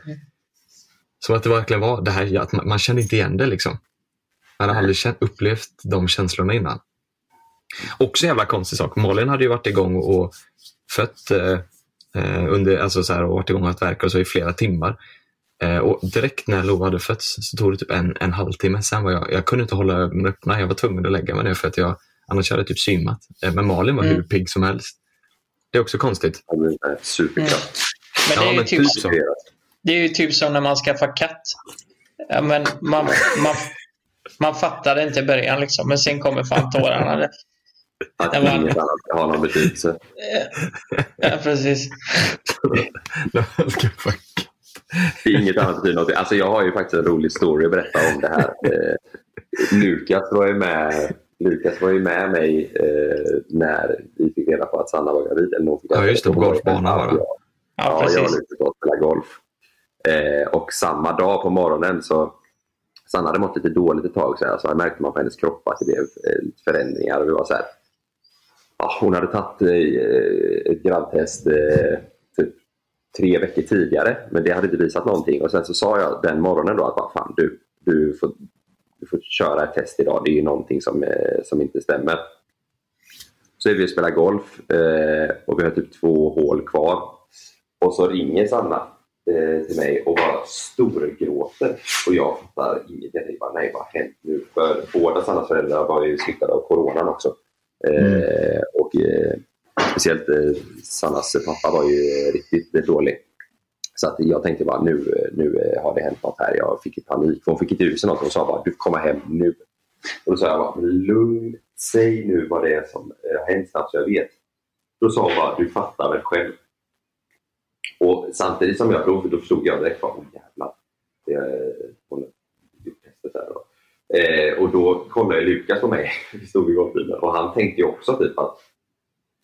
som att det verkligen var det här, att man, man kände inte igen det. Liksom. Man hade aldrig upplevt de känslorna innan. Också en jävla konstig sak. Malin hade ju varit igång och fött eh, eh, under, alltså så här, och varit igång att verka och så i flera timmar. Eh, och direkt när Lova hade fötts så tog det typ en, en halvtimme. Sen var jag, jag kunde inte hålla ögonen öppna. Jag var tvungen att lägga mig ner för att jag annars hade jag typ svimmat. Eh, men Malin var Mm. hur pigg som helst. Det är också konstigt. Superkraft. Men det är, Ja, ju men typ, typ så. det är ju typ som när man skaffar katt. Ja, men man, man, man fattar det inte i början, liksom, men sen kommer fan tårarna. Det- Att inget annat har någon betydelse. Ja, precis. Inget annat betyder något. Alltså, jag har ju faktiskt en rolig story att berätta om det här. Eh, Lukas var ju med Lukas var ju med mig eh, när vi fick reda på att Sanna var gravid. Eller någon fick Ja, just det, på golfbanan var det. Ja, Ja, ja, jag och. Lukas var och spelade golf. Eh, och samma dag på morgonen så Sanna hade mått lite dåligt ett tag så, här, så här märkte man på hennes kropp att det blev eh, lite förändringar. Och vi var så här, ja, hon hade tagit eh, ett grabbtest eh, typ tre veckor tidigare men det hade inte visat någonting. Och sen så sa jag den morgonen då att fan, du, du, får, du får köra ett test idag. Det är ju någonting som, eh, som inte stämmer. Så är vi och spelar golf eh, och vi har typ två hål kvar. Och så ringer Sanna till mig och bara storgråter. Och jag fattar ingenting. Jag bara, nej vad har hänt nu? För båda Sannas föräldrar var ju smittade av coronan också. Eh, och eh, speciellt eh, Sannas pappa var ju riktigt eh, dålig. Så att jag tänkte bara nu, nu eh, har det hänt något här. Jag fick panik. för Hon fick inte ur sig något. Hon sa bara du får komma hem nu. Och då sa jag bara lugn, säg nu vad det är som eh, har hänt snabbt så jag vet. Då sa hon bara du fattar väl själv. Och samtidigt som jag då, då förstod jag direkt oh, jävlar. Det, är- hon testet här då. Eh, och då kollade Lukas på mig. Vi stod i golfbilen och han tänkte ju också typ att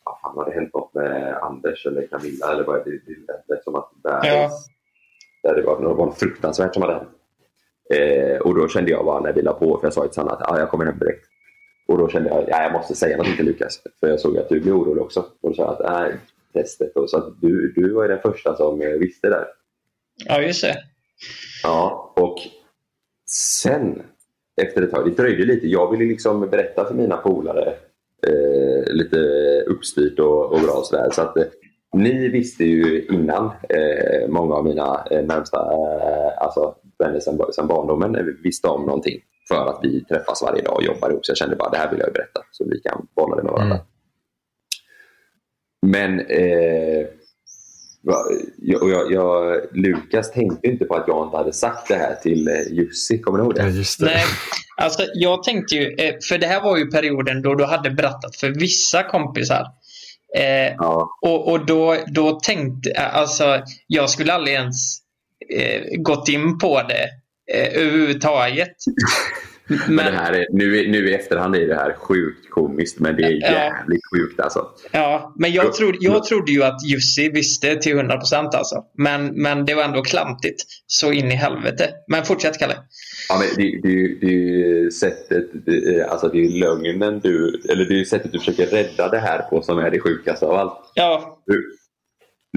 vad fan har det hänt något med Anders eller Camilla eller vad är det? Det lät som att det, Ja. där det var, något fruktansvärt som hade hänt. Eh, och då kände jag bara när vi la på, för jag sa till Sanna att ah, jag kommer hem direkt. Och då kände jag att jag måste säga något till Lukas. För jag såg att du blev orolig också. Och då sa jag att nej, testet. Och så att du, du var den första som eh, visste där. Ja, just det. Ja, och sen efter ett tag, det dröjde lite. Jag ville liksom berätta för mina polare eh, lite uppstyrt och, och bra sådär. Så att eh, ni visste ju innan, eh, många av mina eh, närmsta eh, alltså, vänner sedan, sedan barndomen visste om någonting. För att vi träffas varje dag och jobbar ihop. Så jag kände bara det här vill jag berätta. Så vi kan bolla det med varandra. Men eh, Jag, och jag, jag, Lukas tänkte inte på att jag inte hade sagt det här till eh, Jussi. Kommer du ihåg det? Ja, just Nej, alltså jag tänkte ju, eh, för det här var ju perioden då du hade berättat för vissa kompisar. Eh, Och, och då, då tänkte jag, alltså jag skulle aldrig ens eh, gått in på det eh, överhuvudtaget. Men, det här är, nu, nu i efterhand är det här sjukt komiskt, men det är Ja. jävligt sjukt alltså. Ja, men jag, trodde, jag trodde ju att Jussi visste till 100% alltså. Men, men det var ändå klantigt. Så in i helvete. Men fortsätt Kalle. Ja, men det, det, det är ju sättet, är- alltså det är lögnen du, eller det är sättet du försöker rädda det här på som är det sjukaste av allt. Ja.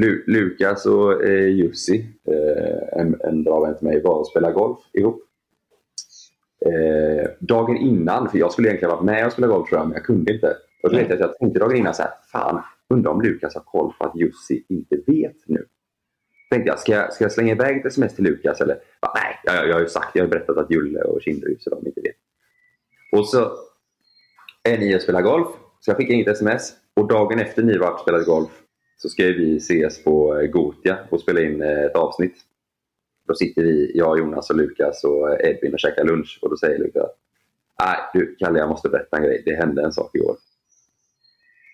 Lu, Lukas och eh, Jussi, eh, en, en bra vän till mig, var och spelade golf ihop. Eh, dagen innan, för jag skulle egentligen varit med och spela golf tror jag, men jag kunde inte. Och då vet jag att jag tänkte dagen innan så här, fan, undrar om Lukas har koll på att Jussi inte vet nu. Tänkte jag, ska jag, ska jag slänga iväg ett sms till Lukas? Eller, nej, jag, jag har ju sagt, jag har berättat att Julle och Kindry, så de inte vet. Och så är ni och spelar golf, så jag skickar inget sms. Och dagen efter ni varit och spelat golf så ska vi ses på eh, Gotia och spela in eh, ett avsnitt. Då sitter vi, jag, Jonas och Lukas och Edvin och käkar lunch och då säger Lukas Nej du Kalle jag måste berätta en grej. Det hände en sak igår.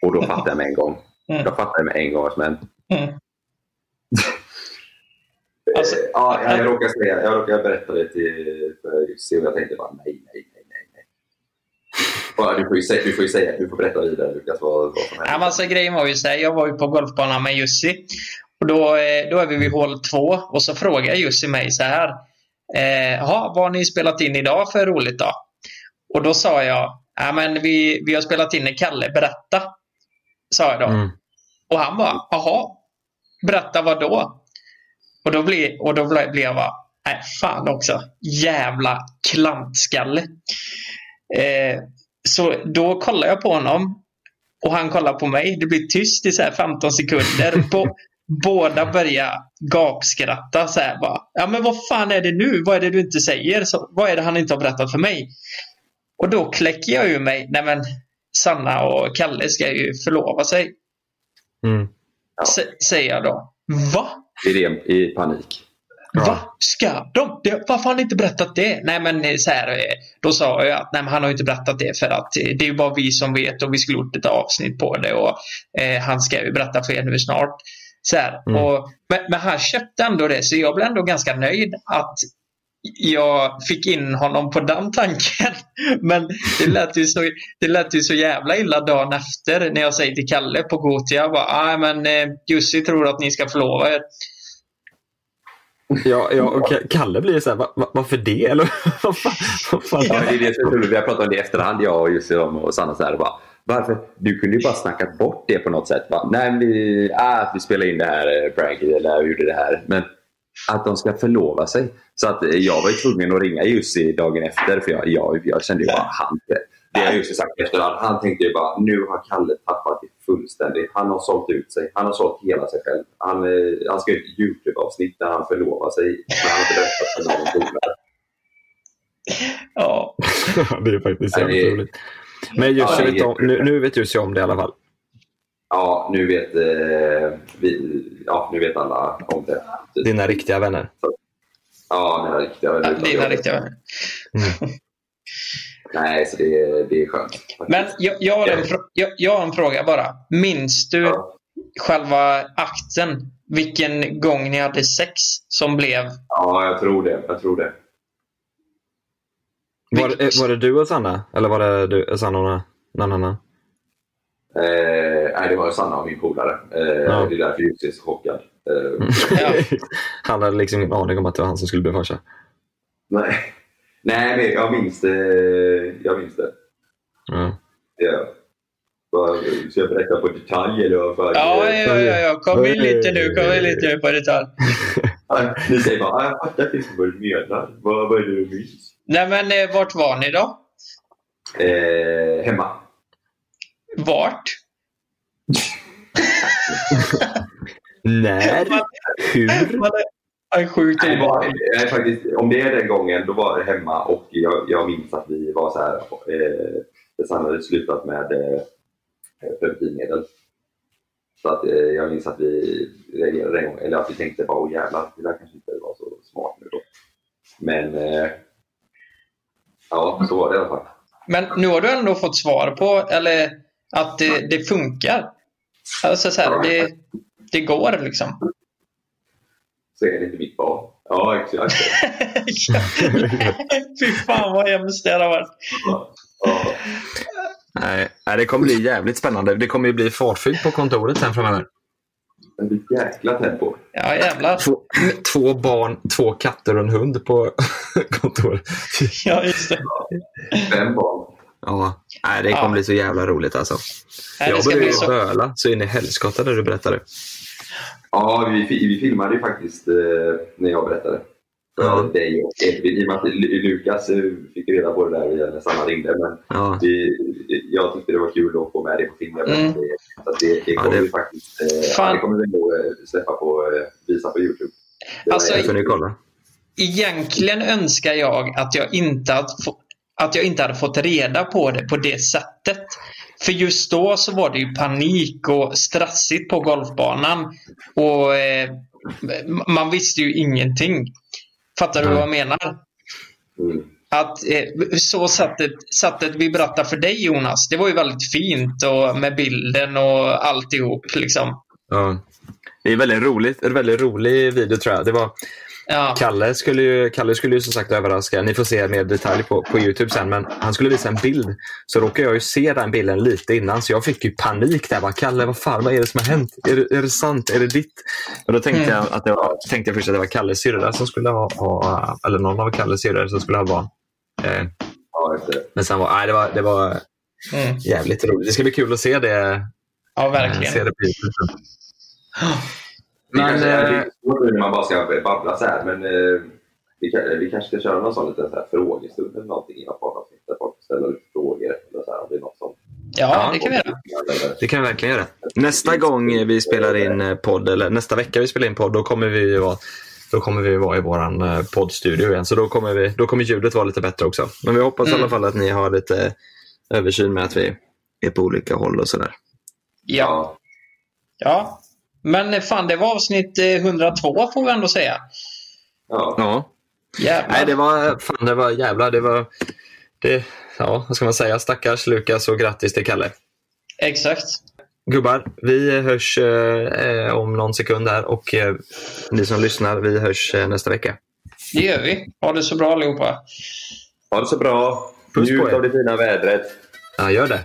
Och då fattar jag med en gång. Mm. Jag fattar med en gång. Men... Mm. Alltså, ja, jag, råkade säga, jag råkade berätta det till Jussi och jag tänkte bara nej, nej, nej, nej. Ja, du, får ju säga, du får säga, du får berätta vidare Lukas vad, vad som hände. Ja, alltså, grejen var ju så här, jag var ju på golfbanan med Jussi. Och då, eh, då är vi vid hål två och så frågar Jussi mig så här. Eh, "Jaha, vad har ni spelat in idag för roligt då? Och då sa jag, ja men vi, vi har spelat in en Kalle, berätta. Sa jag då. Mm. Och han bara, jaha, berätta vad då? Och då blev, och då blev blev jag bara, nej fan också, jävla klantskalle. Eh, så då kollar jag på honom och han kollar på mig. Det blir tyst i så här 15 sekunder. Bo, båda börjar gapskratta så här bara. Ja men vad fan är det nu? Vad är det du inte säger? Så, vad är det han inte har berättat för mig? Och då kläcker jag ur mig. Nej men Sanna och Kalle ska ju förlova sig. Mm. S- säger jag då. Va? I, ren, i panik. Va? Ska de? Det, varför har ni inte berättat det? Nej men så här, eh, då sa jag att nej, men han har ju inte berättat det för att eh, det är ju bara vi som vet och vi skulle gjort ett avsnitt på det och eh, han ska ju berätta för er nu snart. Så här, Mm. och, men, men han köpte ändå det så jag blev ändå ganska nöjd att jag fick in honom på den tanken. Men det lät ju så, det lät ju så jävla illa dagen efter när jag säger till Kalle på Gotia bara, ah, men eh, Jussi tror att ni ska förlova er. Ja, ja, och Ka- Kalle blir så här, va, va, varför det? Eller vad fan? Vad fan? Ja, det är det som. Vi har pratat om det i efterhand, jag och Jussi om- och Sanna. Så här, bara, varför? Du kunde ju bara snackat bort det på något sätt. Bara, Nej, vi, äh, att vi spelade in det här eh, pranket eller vi gjorde det här. Men att de ska förlova sig. Så att eh, jag var ju tvungen att ringa Jussi dagen efter för jag, jag, jag kände ju bara han. Det har Jussi sagt efterhand. Han tänkte ju bara nu har Kalle tappat det fullständigt. Han har sålt ut sig. Han har sålt hela sig själv. Han, eh, han ska göra ett Youtube-avsnitt där han förlovar sig. Men han har inte berättat för någon polare. Ja. det är faktiskt jävligt det- roligt. Men just Ja, vet om, nu, nu vet Jussi om det i alla fall. Ja, nu vet, eh, vi, ja, nu vet alla om det. Dina riktiga vänner. Ja, mina riktiga vänner. Ja, dina riktiga vänner. Nej, så det, är- det är skönt. Men jag, jag, har en, jag, jag har en fråga bara. Minns du själva akten? Vilken gång ni hade sex som blev... Ja, jag tror det. Jag tror det. Var, eh, var det du och Sanna? Eller var det du, Sanna och någon annan? Eh, nej, det var Sanna och min polare. Eh, Ja. Det är därför Jussi är så chockad. Eh, Han hade liksom ingen aning om att det var han som skulle bli farsa. nej. nej, men jag minns det. Jag minns det. Ja. Ja. Ska jag berätta på detalj eller vad fan? Ja, ja, ja, ja. Kom in lite nu. Kom in lite nu på detalj. Ni säger bara, "Ah, jag fattar inte vad du menar. Vad är det du minns? Nej, men eh, vart var ni då? Eh, hemma. Vart? När? Hur? En sjukt Nej, var, nej, faktiskt, om det är den gången, då var det hemma och jag, jag minns att vi var så här. Eh, Sanna hade slutat med eh, preventivmedel. Så att eh, jag minns att vi reagerade en gång, eller att vi tänkte bara åh jävlar, det där kanske inte var så smart nu då. Men eh, ja, så var det i alla fall. Men nu har du ändå fått svar på, eller att det, det funkar. Alltså så här, det, det går liksom. Så är det inte mitt barn. Ja, exakt. Fy fan vad hemskt det hade varit. Nej, nej, det kommer bli jävligt spännande. Det kommer ju bli fartfyllt på kontoret sen framöver. Men det är jäkla tempo. Ja, jävlar. Två, två barn, två katter och en hund på kontoret. Ja, just det. Fem barn. Ja, nej, det kommer Ja. bli så jävla roligt alltså. Nej, det jag ska började ju så. böla så in i helskotta när du berättade. Ja, vi, vi filmade ju faktiskt eh, när jag berättade. Ja. dig och Edvin. I och med att Lu- Lukas eh, fick reda på det där via när Sanna ringde. Men Ja. vi, jag tyckte det var kul att få med det på film. Mm. Det, så att det, det Ja, kommer det- vi faktiskt eh, Fan. ja, det kommer vi nog eh, släppa på, eh, visa på Youtube. Det Alltså, Det får ni kolla. Egentligen önskar jag att jag inte hade, få, att jag inte hade fått reda på det på det sättet. För just då så var det ju panik och stressigt på golfbanan. Och eh, man visste ju ingenting. Fattar du vad jag menar? Mm. Att eh, så sättet, sättet vi berättar för dig Jonas, det var ju väldigt fint och med bilden och alltihop liksom. Ja. Det är väldigt roligt, en väldigt rolig video tror jag. Det var, Ja. Kalle, skulle ju, Kalle skulle ju som sagt överraska. Ni får se mer detalj på, på Youtube sen. Men han skulle visa en bild. Så råkade jag ju se den bilden lite innan. Så jag fick ju panik där. Bara, Kalle, vad fan vad är det som har hänt? Är det, är det sant? Är det ditt? Och då tänkte Mm. jag att det var, tänkte jag först att det var Kalles syrra som skulle ha, ha eller någon av Kalles syrror som skulle ha barn. Eh, men sen var, nej, det var, det var Mm. jävligt roligt. Det ska bli kul att se det. Ja, verkligen. eh, Se det på Youtube. Det Men, kanske är lite svårt när man bara ska babbla så här, men eh, vi, kan, vi kanske ska köra någon sån liten så här frågestund eller någonting innan poddavsnitt där folk ställer lite frågor eller så här, om det är något sånt. Ja, det kan vi göra. Det kan vi verkligen göra. Nästa gång vi spelar in eh, podd, eller nästa vecka vi spelar in podd, då kommer vi ju vara, då kommer vi vara i våran eh, poddstudio igen. Så då kommer, vi, då kommer ljudet vara lite bättre också. Men vi hoppas i Mm. alla fall att ni har lite översyn med att vi är på olika håll och sådär. Ja. Ja. Men fan, det var avsnitt eh, 102 får vi ändå säga. Ja. Jävlar. Nej, det var, fan, det var jävlar. Det var, det, ja, vad ska man säga? Stackars Lukas och grattis till Kalle. Exakt. Gubbar, vi hörs eh, om någon sekund här och eh, ni som lyssnar, vi hörs eh, nästa vecka. Det gör vi. Ha det så bra allihopa. Ha det så bra. Puss på Njut er. av det fina vädret. Ja, gör det.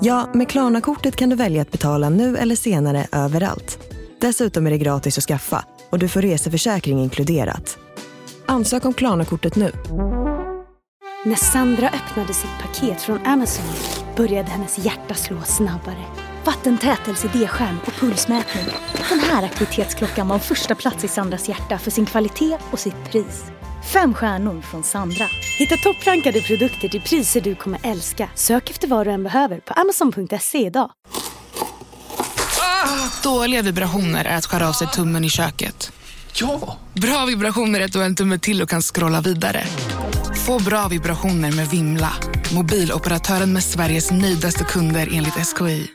Ja, med Klarna-kortet kan du välja att betala nu eller senare överallt. Dessutom är det gratis att skaffa och du får reseförsäkring inkluderat. Ansök om Klarna-kortet nu. När Sandra öppnade sitt paket från Amazon började hennes hjärta slå snabbare. Vattentätelse-D-skärm och pulsmätning. Den här aktivitetsklockan var första plats i Sandras hjärta för sin kvalitet och sitt pris. Fem stjärnor från Sandra. Hitta topprankade produkter till priser du kommer älska. Sök efter vad du än behöver på amazon.se idag. Dåliga vibrationer är att skära av sig tummen i köket. Ja! Bra vibrationer är att du har en tumme till och kan scrolla vidare. Få bra vibrationer med Vimla. Mobiloperatören med Sveriges nöjdaste kunder enligt SKI.